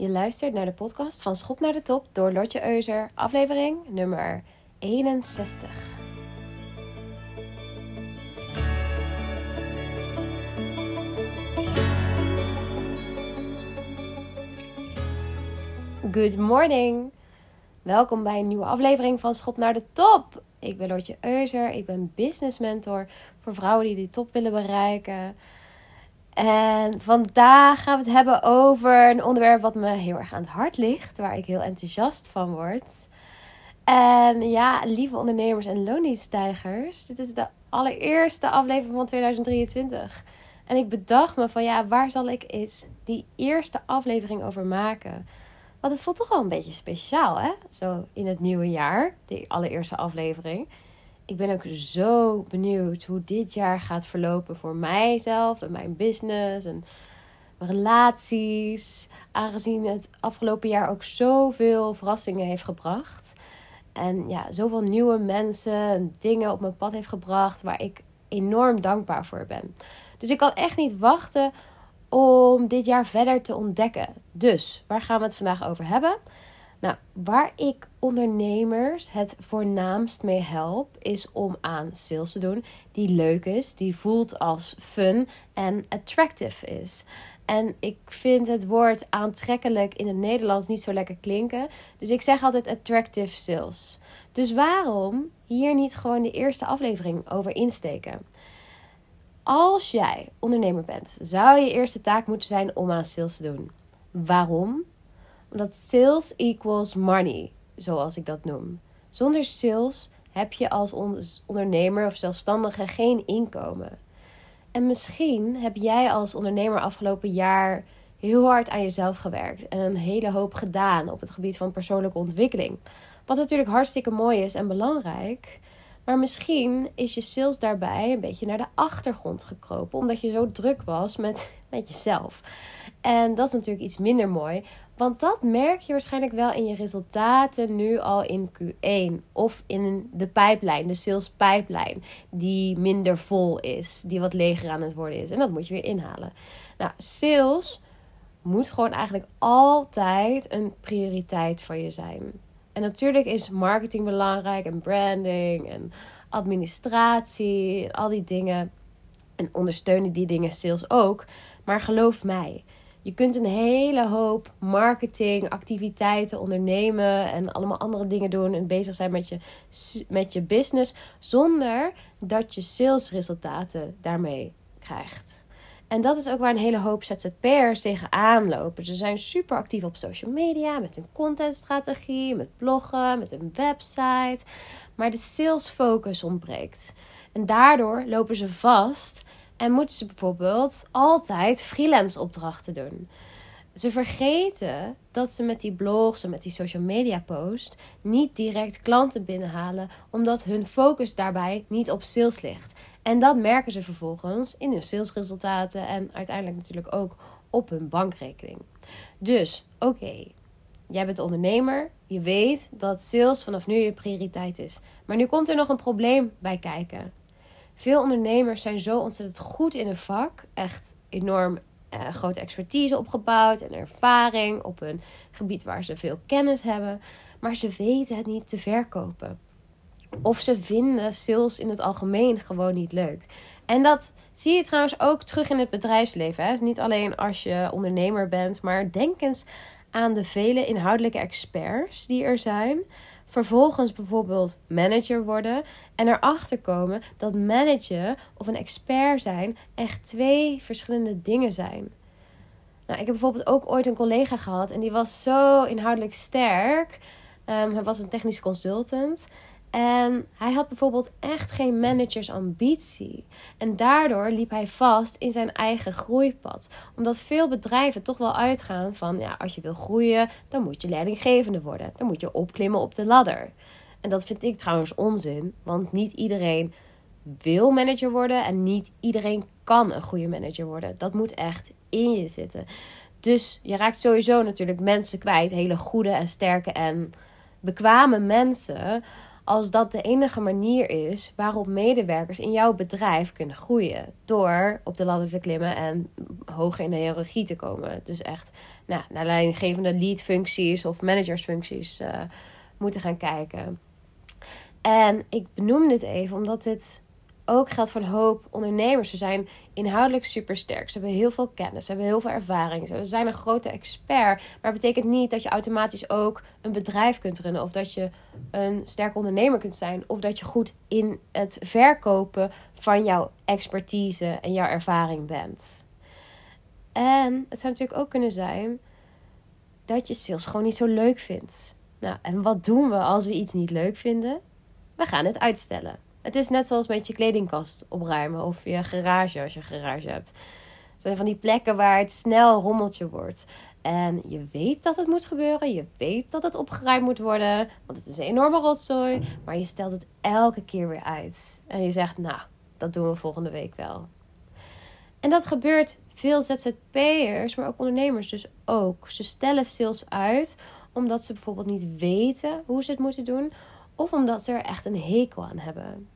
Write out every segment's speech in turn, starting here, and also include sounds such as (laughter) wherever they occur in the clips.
Je luistert naar de podcast van Schop naar de Top door Lotje Euser, aflevering nummer 61. Good morning! Welkom bij een nieuwe aflevering van Schop naar de Top. Ik ben Lotje Euser, ik ben business mentor voor vrouwen die die top willen bereiken. En vandaag gaan we het hebben over een onderwerp wat me heel erg aan het hart ligt, waar ik heel enthousiast van word. En ja, lieve ondernemers en loondienststijgers, dit is de allereerste aflevering van 2023. En ik bedacht me van ja, waar zal ik eens die eerste aflevering over maken? Want het voelt toch wel een beetje speciaal, hè? Zo in het nieuwe jaar, die allereerste aflevering ik ben ook zo benieuwd hoe dit jaar gaat verlopen voor mijzelf en mijn business en mijn relaties. Aangezien het afgelopen jaar ook zoveel verrassingen heeft gebracht. En ja, zoveel nieuwe mensen en dingen op mijn pad heeft gebracht waar ik enorm dankbaar voor ben. Dus ik kan echt niet wachten om dit jaar verder te ontdekken. Dus waar gaan we het vandaag over hebben? Nou, waar ik ondernemers het voornaamst mee help, is om aan sales te doen die leuk is, die voelt als fun en attractive is. En ik vind het woord aantrekkelijk in het Nederlands niet zo lekker klinken. Dus ik zeg altijd attractive sales. Dus waarom hier niet gewoon de eerste aflevering over insteken? Als jij ondernemer bent, zou je eerste taak moeten zijn om aan sales te doen. Waarom? Omdat sales equals money, zoals ik dat noem. Zonder sales heb je als ondernemer of zelfstandige geen inkomen. En misschien heb jij als ondernemer afgelopen jaar heel hard aan jezelf gewerkt en een hele hoop gedaan op het gebied van persoonlijke ontwikkeling. Wat natuurlijk hartstikke mooi is en belangrijk. Maar misschien is je sales daarbij een beetje naar de achtergrond gekropen, omdat je zo druk was met, met jezelf. En dat is natuurlijk iets minder mooi, want dat merk je waarschijnlijk wel in je resultaten nu al in Q1 of in de pijplijn, de sales pijplijn, die minder vol is, die wat leger aan het worden is. En dat moet je weer inhalen. Nou, sales moet gewoon eigenlijk altijd een prioriteit voor je zijn. En natuurlijk is marketing belangrijk en branding en administratie en al die dingen. En ondersteunen die dingen sales ook. Maar geloof mij, je kunt een hele hoop marketing, activiteiten ondernemen en allemaal andere dingen doen en bezig zijn met je, met je business zonder dat je salesresultaten daarmee krijgt. En dat is ook waar een hele hoop ZZP'ers tegenaan lopen. Ze zijn super actief op social media met hun contentstrategie, met bloggen, met een website. Maar de sales focus ontbreekt. En daardoor lopen ze vast en moeten ze bijvoorbeeld altijd freelance opdrachten doen. Ze vergeten dat ze met die blogs en met die social media posts niet direct klanten binnenhalen, omdat hun focus daarbij niet op sales ligt. En dat merken ze vervolgens in hun salesresultaten en uiteindelijk natuurlijk ook op hun bankrekening. Dus oké, jij bent ondernemer, je weet dat sales vanaf nu je prioriteit is. Maar nu komt er nog een probleem bij kijken. Veel ondernemers zijn zo ontzettend goed in een vak, echt enorm uh, grote expertise opgebouwd en ervaring op een gebied waar ze veel kennis hebben, maar ze weten het niet te verkopen. Of ze vinden sales in het algemeen gewoon niet leuk. En dat zie je trouwens ook terug in het bedrijfsleven. Hè? Dus niet alleen als je ondernemer bent, maar denk eens aan de vele inhoudelijke experts die er zijn vervolgens bijvoorbeeld manager worden en erachter komen dat manager of een expert zijn echt twee verschillende dingen zijn. Nou, ik heb bijvoorbeeld ook ooit een collega gehad en die was zo inhoudelijk sterk. Um, hij was een technisch consultant. En hij had bijvoorbeeld echt geen managersambitie. En daardoor liep hij vast in zijn eigen groeipad. Omdat veel bedrijven toch wel uitgaan van ja, als je wil groeien, dan moet je leidinggevende worden. Dan moet je opklimmen op de ladder. En dat vind ik trouwens onzin, want niet iedereen wil manager worden en niet iedereen kan een goede manager worden. Dat moet echt in je zitten. Dus je raakt sowieso natuurlijk mensen kwijt, hele goede en sterke en bekwame mensen als dat de enige manier is waarop medewerkers in jouw bedrijf kunnen groeien. Door op de ladder te klimmen en hoger in de hiërarchie te komen. Dus echt nou, naar leidinggevende lead-functies of managersfuncties uh, moeten gaan kijken. En ik benoem dit even omdat dit ook geldt voor een hoop ondernemers. Ze zijn inhoudelijk super sterk. Ze hebben heel veel kennis. Ze hebben heel veel ervaring. Ze zijn een grote expert. Maar het betekent niet dat je automatisch ook een bedrijf kunt runnen. Of dat je een sterke ondernemer kunt zijn. Of dat je goed in het verkopen van jouw expertise en jouw ervaring bent. En het zou natuurlijk ook kunnen zijn dat je sales gewoon niet zo leuk vindt. Nou, en wat doen we als we iets niet leuk vinden? We gaan het uitstellen. Het is net zoals met je kledingkast opruimen of je garage als je een garage hebt. Het zijn van die plekken waar het snel rommeltje wordt. En je weet dat het moet gebeuren. Je weet dat het opgeruimd moet worden. Want het is een enorme rotzooi. Maar je stelt het elke keer weer uit. En je zegt, nou, dat doen we volgende week wel. En dat gebeurt veel ZZP'ers, maar ook ondernemers dus ook. Ze stellen sales uit omdat ze bijvoorbeeld niet weten hoe ze het moeten doen. Of omdat ze er echt een hekel aan hebben.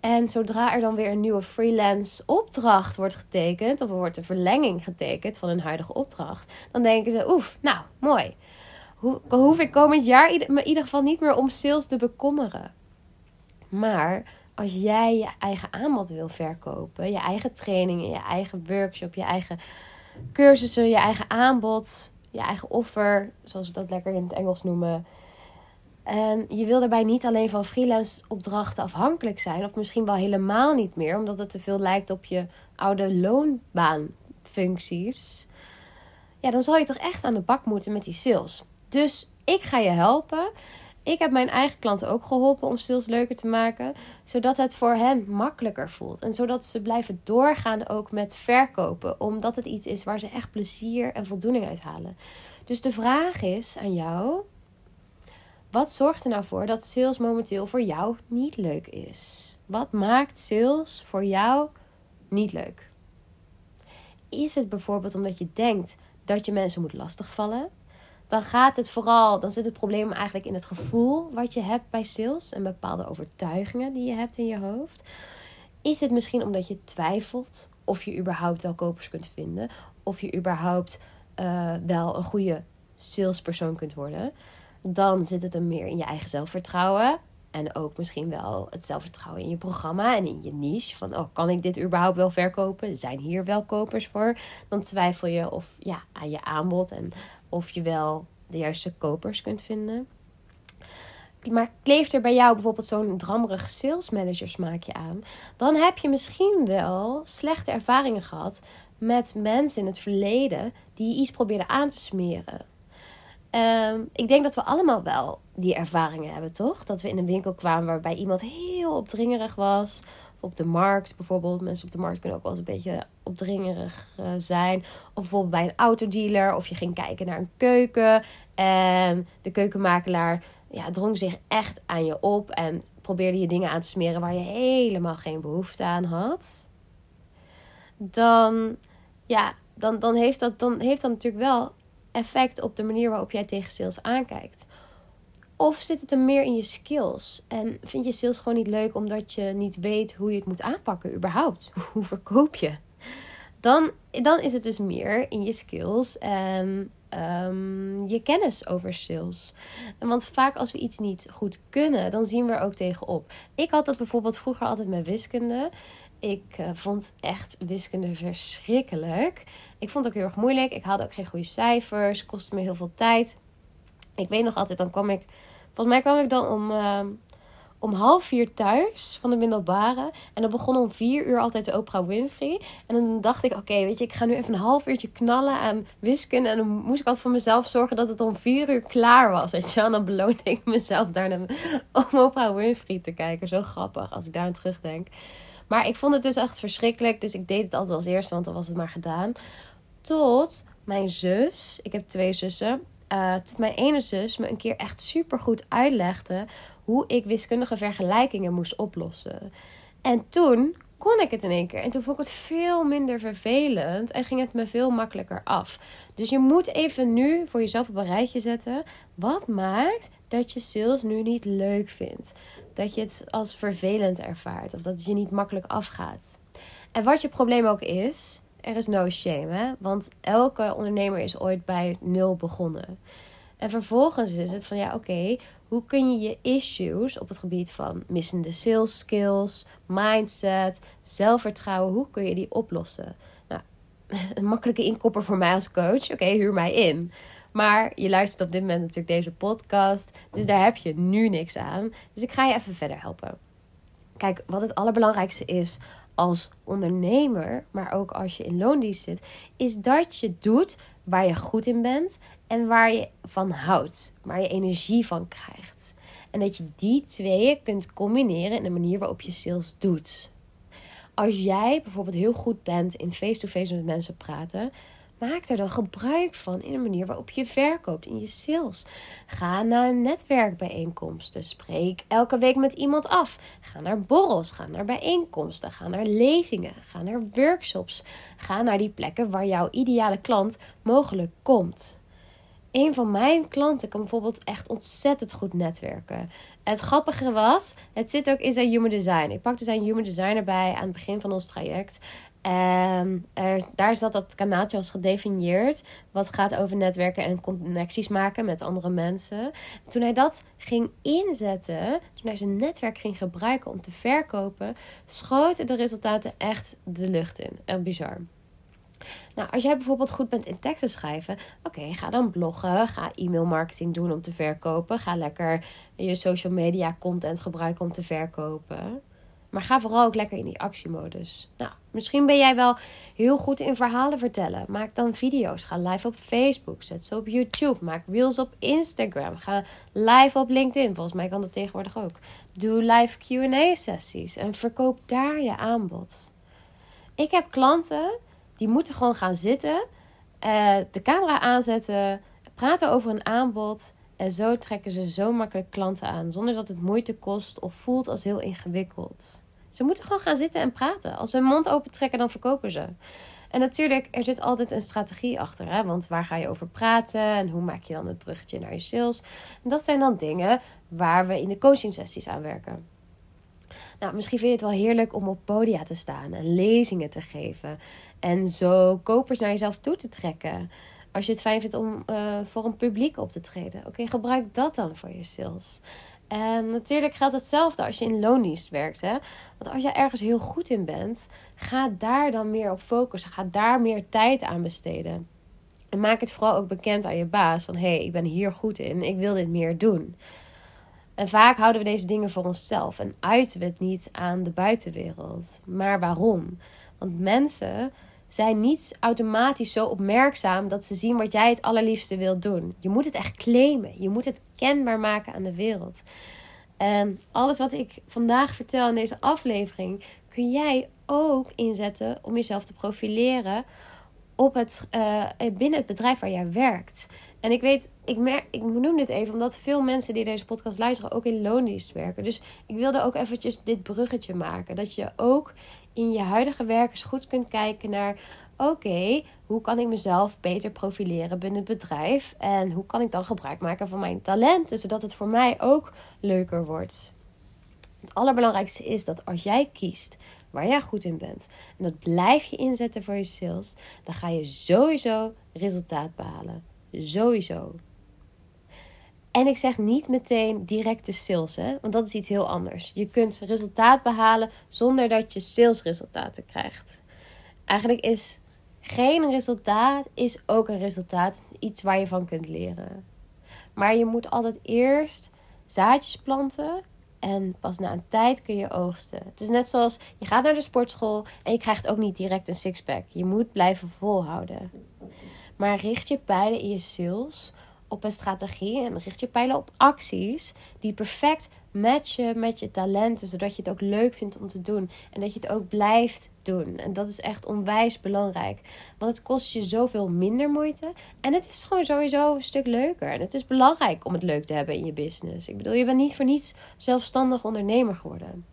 En zodra er dan weer een nieuwe freelance opdracht wordt getekend, of er wordt een verlenging getekend van een huidige opdracht, dan denken ze: oef, nou mooi. Hoe, hoef ik komend jaar in ieder geval niet meer om sales te bekommeren. Maar als jij je eigen aanbod wil verkopen, je eigen trainingen, je eigen workshop, je eigen cursussen, je eigen aanbod, je eigen offer, zoals we dat lekker in het Engels noemen, en je wil daarbij niet alleen van freelance opdrachten afhankelijk zijn, of misschien wel helemaal niet meer, omdat het te veel lijkt op je oude loonbaanfuncties. Ja, dan zal je toch echt aan de bak moeten met die sales. Dus ik ga je helpen. Ik heb mijn eigen klanten ook geholpen om sales leuker te maken, zodat het voor hen makkelijker voelt. En zodat ze blijven doorgaan ook met verkopen, omdat het iets is waar ze echt plezier en voldoening uit halen. Dus de vraag is aan jou wat zorgt er nou voor dat sales momenteel voor jou niet leuk is? Wat maakt sales voor jou niet leuk? Is het bijvoorbeeld omdat je denkt dat je mensen moet lastigvallen? Dan gaat het vooral, dan zit het probleem eigenlijk in het gevoel wat je hebt bij sales en bepaalde overtuigingen die je hebt in je hoofd. Is het misschien omdat je twijfelt of je überhaupt wel kopers kunt vinden, of je überhaupt uh, wel een goede salespersoon kunt worden? Dan zit het hem meer in je eigen zelfvertrouwen. En ook misschien wel het zelfvertrouwen in je programma en in je niche. Van, oh, kan ik dit überhaupt wel verkopen? Zijn hier wel kopers voor? Dan twijfel je of, ja, aan je aanbod en of je wel de juiste kopers kunt vinden. Maar kleeft er bij jou bijvoorbeeld zo'n drammerig salesmanager smaakje aan? Dan heb je misschien wel slechte ervaringen gehad met mensen in het verleden die je iets probeerden aan te smeren. Ehm, ik denk dat we allemaal wel die ervaringen hebben, toch? Dat we in een winkel kwamen waarbij iemand heel opdringerig was. Of op de markt bijvoorbeeld. Mensen op de markt kunnen ook wel eens een beetje opdringerig uh, zijn. Of bijvoorbeeld bij een autodealer. Of je ging kijken naar een keuken. En de keukenmakelaar ja, drong zich echt aan je op. En probeerde je dingen aan te smeren waar je helemaal geen behoefte aan had. Dan, ja, dan, dan, heeft, dat, dan heeft dat natuurlijk wel effect op de manier waarop jij tegen sales aankijkt? Of zit het er meer in je skills? En vind je sales gewoon niet leuk omdat je niet weet hoe je het moet aanpakken, überhaupt? (laughs) Hoe verkoop je? Dan, dan is het dus meer in je skills en ehm, je kennis over sales. Want vaak als we iets niet goed kunnen, dan zien we er ook tegenop. Ik had dat bijvoorbeeld vroeger altijd met wiskunde. Ik uh, vond echt wiskunde verschrikkelijk. Ik vond het ook heel erg moeilijk. Ik haalde ook geen goede cijfers. Kostte me heel veel tijd. Ik weet nog altijd, dan kwam ik. Volgens mij kwam ik dan om, uh, om half vier thuis van de middelbare. En dan begon om vier uur altijd de Oprah Winfrey. En dan dacht ik, oké, weet je, ik ga nu even een half uurtje knallen aan wiskunde. En dan moest ik altijd voor mezelf zorgen dat het om vier uur klaar was. Weet je? En dan beloonde ik mezelf daarna om Oprah Winfrey te kijken. Zo grappig als ik daar aan terugdenk. Maar ik vond het dus echt verschrikkelijk. Dus ik deed het altijd als eerste, want dan was het maar gedaan. Tot mijn zus, ik heb twee zussen. Uh, tot mijn ene zus me een keer echt super goed uitlegde hoe ik wiskundige vergelijkingen moest oplossen. En toen kon ik het in één keer. En toen vond ik het veel minder vervelend en ging het me veel makkelijker af. Dus je moet even nu voor jezelf op een rijtje zetten. Wat maakt dat je sales nu niet leuk vindt? Dat je het als vervelend ervaart of dat het je niet makkelijk afgaat. En wat je probleem ook is, er is no shame. Hè? Want elke ondernemer is ooit bij nul begonnen. En vervolgens is het van ja, oké, hoe kun je je issues op het gebied van missende sales skills, mindset, zelfvertrouwen, hoe kun je die oplossen? Nou, (laughs) een makkelijke inkopper voor mij als coach, oké, huur mij in. Maar je luistert op dit moment natuurlijk deze podcast, dus daar heb je nu niks aan. Dus ik ga je even verder helpen. Kijk, wat het allerbelangrijkste is als ondernemer, maar ook als je in loondienst zit, is dat je doet waar je goed in bent en waar je van houdt, waar je energie van krijgt. En dat je die twee kunt combineren in de manier waarop je sales doet. Als jij bijvoorbeeld heel goed bent in face-to-face met mensen praten, Maak er dan gebruik van in de manier waarop je verkoopt in je sales. Ga naar netwerkbijeenkomsten. Spreek elke week met iemand af. Ga naar borrels. Ga naar bijeenkomsten. Ga naar lezingen. Ga naar workshops. Ga naar die plekken waar jouw ideale klant mogelijk komt. Een van mijn klanten kan bijvoorbeeld echt ontzettend goed netwerken. Het grappige was, het zit ook in zijn human design. Ik pakte zijn human design erbij aan het begin van ons traject. En er, daar zat dat kanaaltje als gedefinieerd. Wat gaat over netwerken en connecties maken met andere mensen. Toen hij dat ging inzetten, toen hij zijn netwerk ging gebruiken om te verkopen, schoten de resultaten echt de lucht in. Echt bizar. Nou, als jij bijvoorbeeld goed bent in teksten schrijven, oké, ga dan bloggen, ga e-mail marketing doen om te verkopen, ga lekker je social media content gebruiken om te verkopen. Maar ga vooral ook lekker in die actiemodus. Nou, misschien ben jij wel heel goed in verhalen vertellen. Maak dan video's. Ga live op Facebook. Zet ze op YouTube. Maak reels op Instagram. Ga live op LinkedIn. Volgens mij kan dat tegenwoordig ook. Doe live QA-sessies en verkoop daar je aanbod. Ik heb klanten die moeten gewoon gaan zitten, uh, de camera aanzetten, praten over een aanbod. En zo trekken ze zo makkelijk klanten aan, zonder dat het moeite kost of voelt als heel ingewikkeld. Ze moeten gewoon gaan zitten en praten. Als ze hun mond open trekken, dan verkopen ze. En natuurlijk, er zit altijd een strategie achter. Hè? Want waar ga je over praten en hoe maak je dan het bruggetje naar je sales? En dat zijn dan dingen waar we in de coaching sessies aan werken. Nou, misschien vind je het wel heerlijk om op podia te staan en lezingen te geven. En zo kopers naar jezelf toe te trekken. Als je het fijn vindt om uh, voor een publiek op te treden. Oké, gebruik dat dan voor je sales. En natuurlijk geldt hetzelfde als je in loondienst werkt. Hè? Want als je ergens heel goed in bent, ga daar dan meer op focussen. Ga daar meer tijd aan besteden. En maak het vooral ook bekend aan je baas. Van hé, hey, ik ben hier goed in. Ik wil dit meer doen. En vaak houden we deze dingen voor onszelf en uiten we het niet aan de buitenwereld. Maar waarom? Want mensen zijn niet automatisch zo opmerkzaam dat ze zien wat jij het allerliefste wilt doen. Je moet het echt claimen. Je moet het kenbaar maken aan de wereld. En alles wat ik vandaag vertel in deze aflevering kun jij ook inzetten om jezelf te profileren op het, uh, binnen het bedrijf waar jij werkt. En ik weet, ik, merk, ik noem dit even omdat veel mensen die deze podcast luisteren ook in loondienst werken. Dus ik wilde ook eventjes dit bruggetje maken. Dat je ook in je huidige werk eens goed kunt kijken naar: oké, hoe kan ik mezelf beter profileren binnen het bedrijf? En hoe kan ik dan gebruik maken van mijn talenten, zodat het voor mij ook leuker wordt? Het allerbelangrijkste is dat als jij kiest waar jij goed in bent en dat blijf je inzetten voor je sales, dan ga je sowieso resultaat behalen. Sowieso. En ik zeg niet meteen directe sales, hè? want dat is iets heel anders. Je kunt resultaat behalen zonder dat je salesresultaten krijgt. Eigenlijk is geen resultaat is ook een resultaat, iets waar je van kunt leren. Maar je moet altijd eerst zaadjes planten en pas na een tijd kun je oogsten. Het is net zoals je gaat naar de sportschool en je krijgt ook niet direct een sixpack. Je moet blijven volhouden. Maar richt je pijlen in je sales op een strategie en richt je pijlen op acties die perfect matchen met je talenten, zodat je het ook leuk vindt om te doen en dat je het ook blijft doen. En dat is echt onwijs belangrijk, want het kost je zoveel minder moeite en het is gewoon sowieso een stuk leuker. En het is belangrijk om het leuk te hebben in je business. Ik bedoel, je bent niet voor niets zelfstandig ondernemer geworden.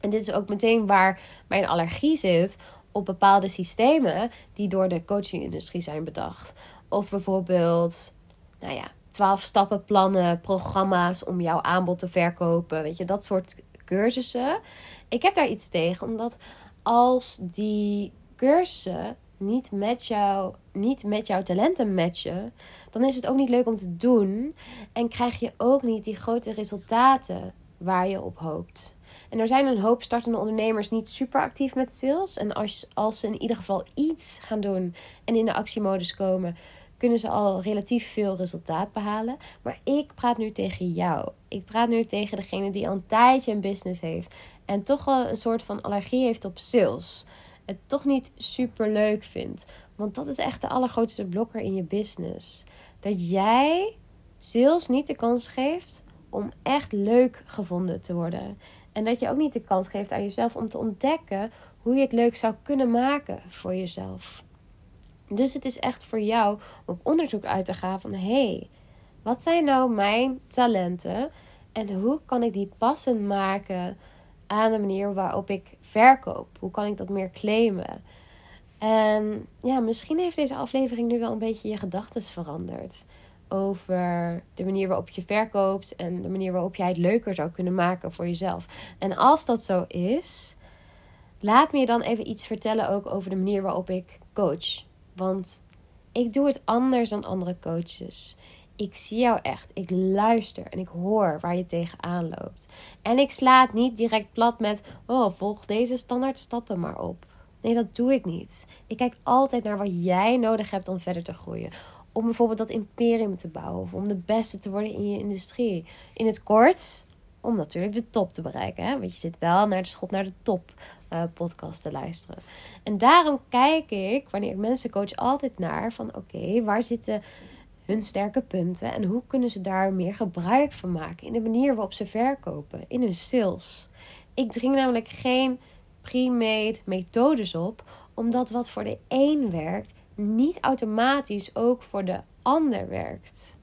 En dit is ook meteen waar mijn allergie zit op bepaalde systemen die door de coachingindustrie zijn bedacht. Of bijvoorbeeld, nou ja, 12 stappen plannen, programma's om jouw aanbod te verkopen. Weet je, dat soort cursussen. Ik heb daar iets tegen, omdat als die cursussen niet met, jou, niet met jouw talenten matchen, dan is het ook niet leuk om te doen. En krijg je ook niet die grote resultaten waar je op hoopt. En er zijn een hoop startende ondernemers niet super actief met sales. En als, als ze in ieder geval iets gaan doen en in de actiemodus komen, kunnen ze al relatief veel resultaat behalen. Maar ik praat nu tegen jou. Ik praat nu tegen degene die al een tijdje een business heeft en toch wel een soort van allergie heeft op sales. Het toch niet super leuk vindt. Want dat is echt de allergrootste blokker in je business. Dat jij sales niet de kans geeft om echt leuk gevonden te worden. En dat je ook niet de kans geeft aan jezelf om te ontdekken hoe je het leuk zou kunnen maken voor jezelf. Dus het is echt voor jou om onderzoek uit te gaan van hé, hey, wat zijn nou mijn talenten en hoe kan ik die passend maken aan de manier waarop ik verkoop? Hoe kan ik dat meer claimen? En ja, misschien heeft deze aflevering nu wel een beetje je gedachten veranderd over de manier waarop je verkoopt en de manier waarop jij het leuker zou kunnen maken voor jezelf. En als dat zo is, laat me je dan even iets vertellen ook over de manier waarop ik coach. Want ik doe het anders dan andere coaches. Ik zie jou echt. Ik luister en ik hoor waar je tegenaan loopt. En ik sla niet direct plat met: oh, volg deze standaard stappen maar op. Nee, dat doe ik niet. Ik kijk altijd naar wat jij nodig hebt om verder te groeien. Om bijvoorbeeld dat imperium te bouwen of om de beste te worden in je industrie. In het kort, om natuurlijk de top te bereiken. Hè? Want je zit wel naar de schop naar de top uh, podcast te luisteren. En daarom kijk ik, wanneer ik mensen coach, altijd naar van oké, waar zitten hun sterke punten en hoe kunnen ze daar meer gebruik van maken in de manier waarop ze verkopen, in hun sales. Ik dring namelijk geen pre-made methodes op, omdat wat voor de een werkt, niet automatisch ook voor de ander werkt.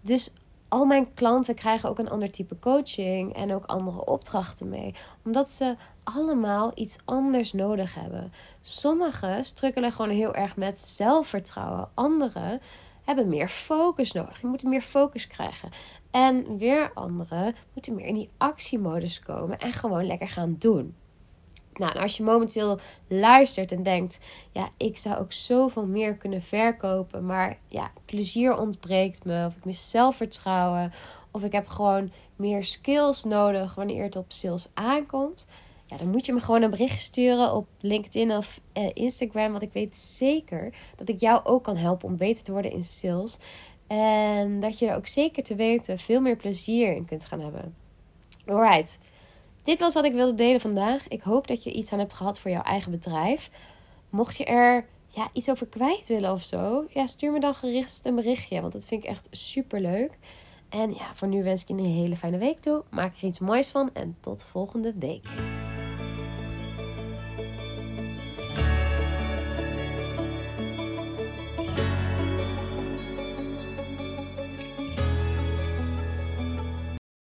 Dus al mijn klanten krijgen ook een ander type coaching en ook andere opdrachten mee, omdat ze allemaal iets anders nodig hebben. Sommigen strukkelen gewoon heel erg met zelfvertrouwen, anderen hebben meer focus nodig. Die moeten meer focus krijgen. En weer anderen moeten meer in die actiemodus komen en gewoon lekker gaan doen. Nou, en als je momenteel luistert en denkt: ja, ik zou ook zoveel meer kunnen verkopen, maar ja, plezier ontbreekt me, of ik mis zelfvertrouwen, of ik heb gewoon meer skills nodig wanneer het op sales aankomt. Ja, dan moet je me gewoon een bericht sturen op LinkedIn of eh, Instagram. Want ik weet zeker dat ik jou ook kan helpen om beter te worden in sales. En dat je er ook zeker te weten veel meer plezier in kunt gaan hebben. Alright. Dit was wat ik wilde delen vandaag. Ik hoop dat je iets aan hebt gehad voor jouw eigen bedrijf. Mocht je er ja, iets over kwijt willen of zo, ja, stuur me dan gericht een berichtje. Want dat vind ik echt super leuk. En ja, voor nu wens ik je een hele fijne week toe. Maak er iets moois van en tot volgende week.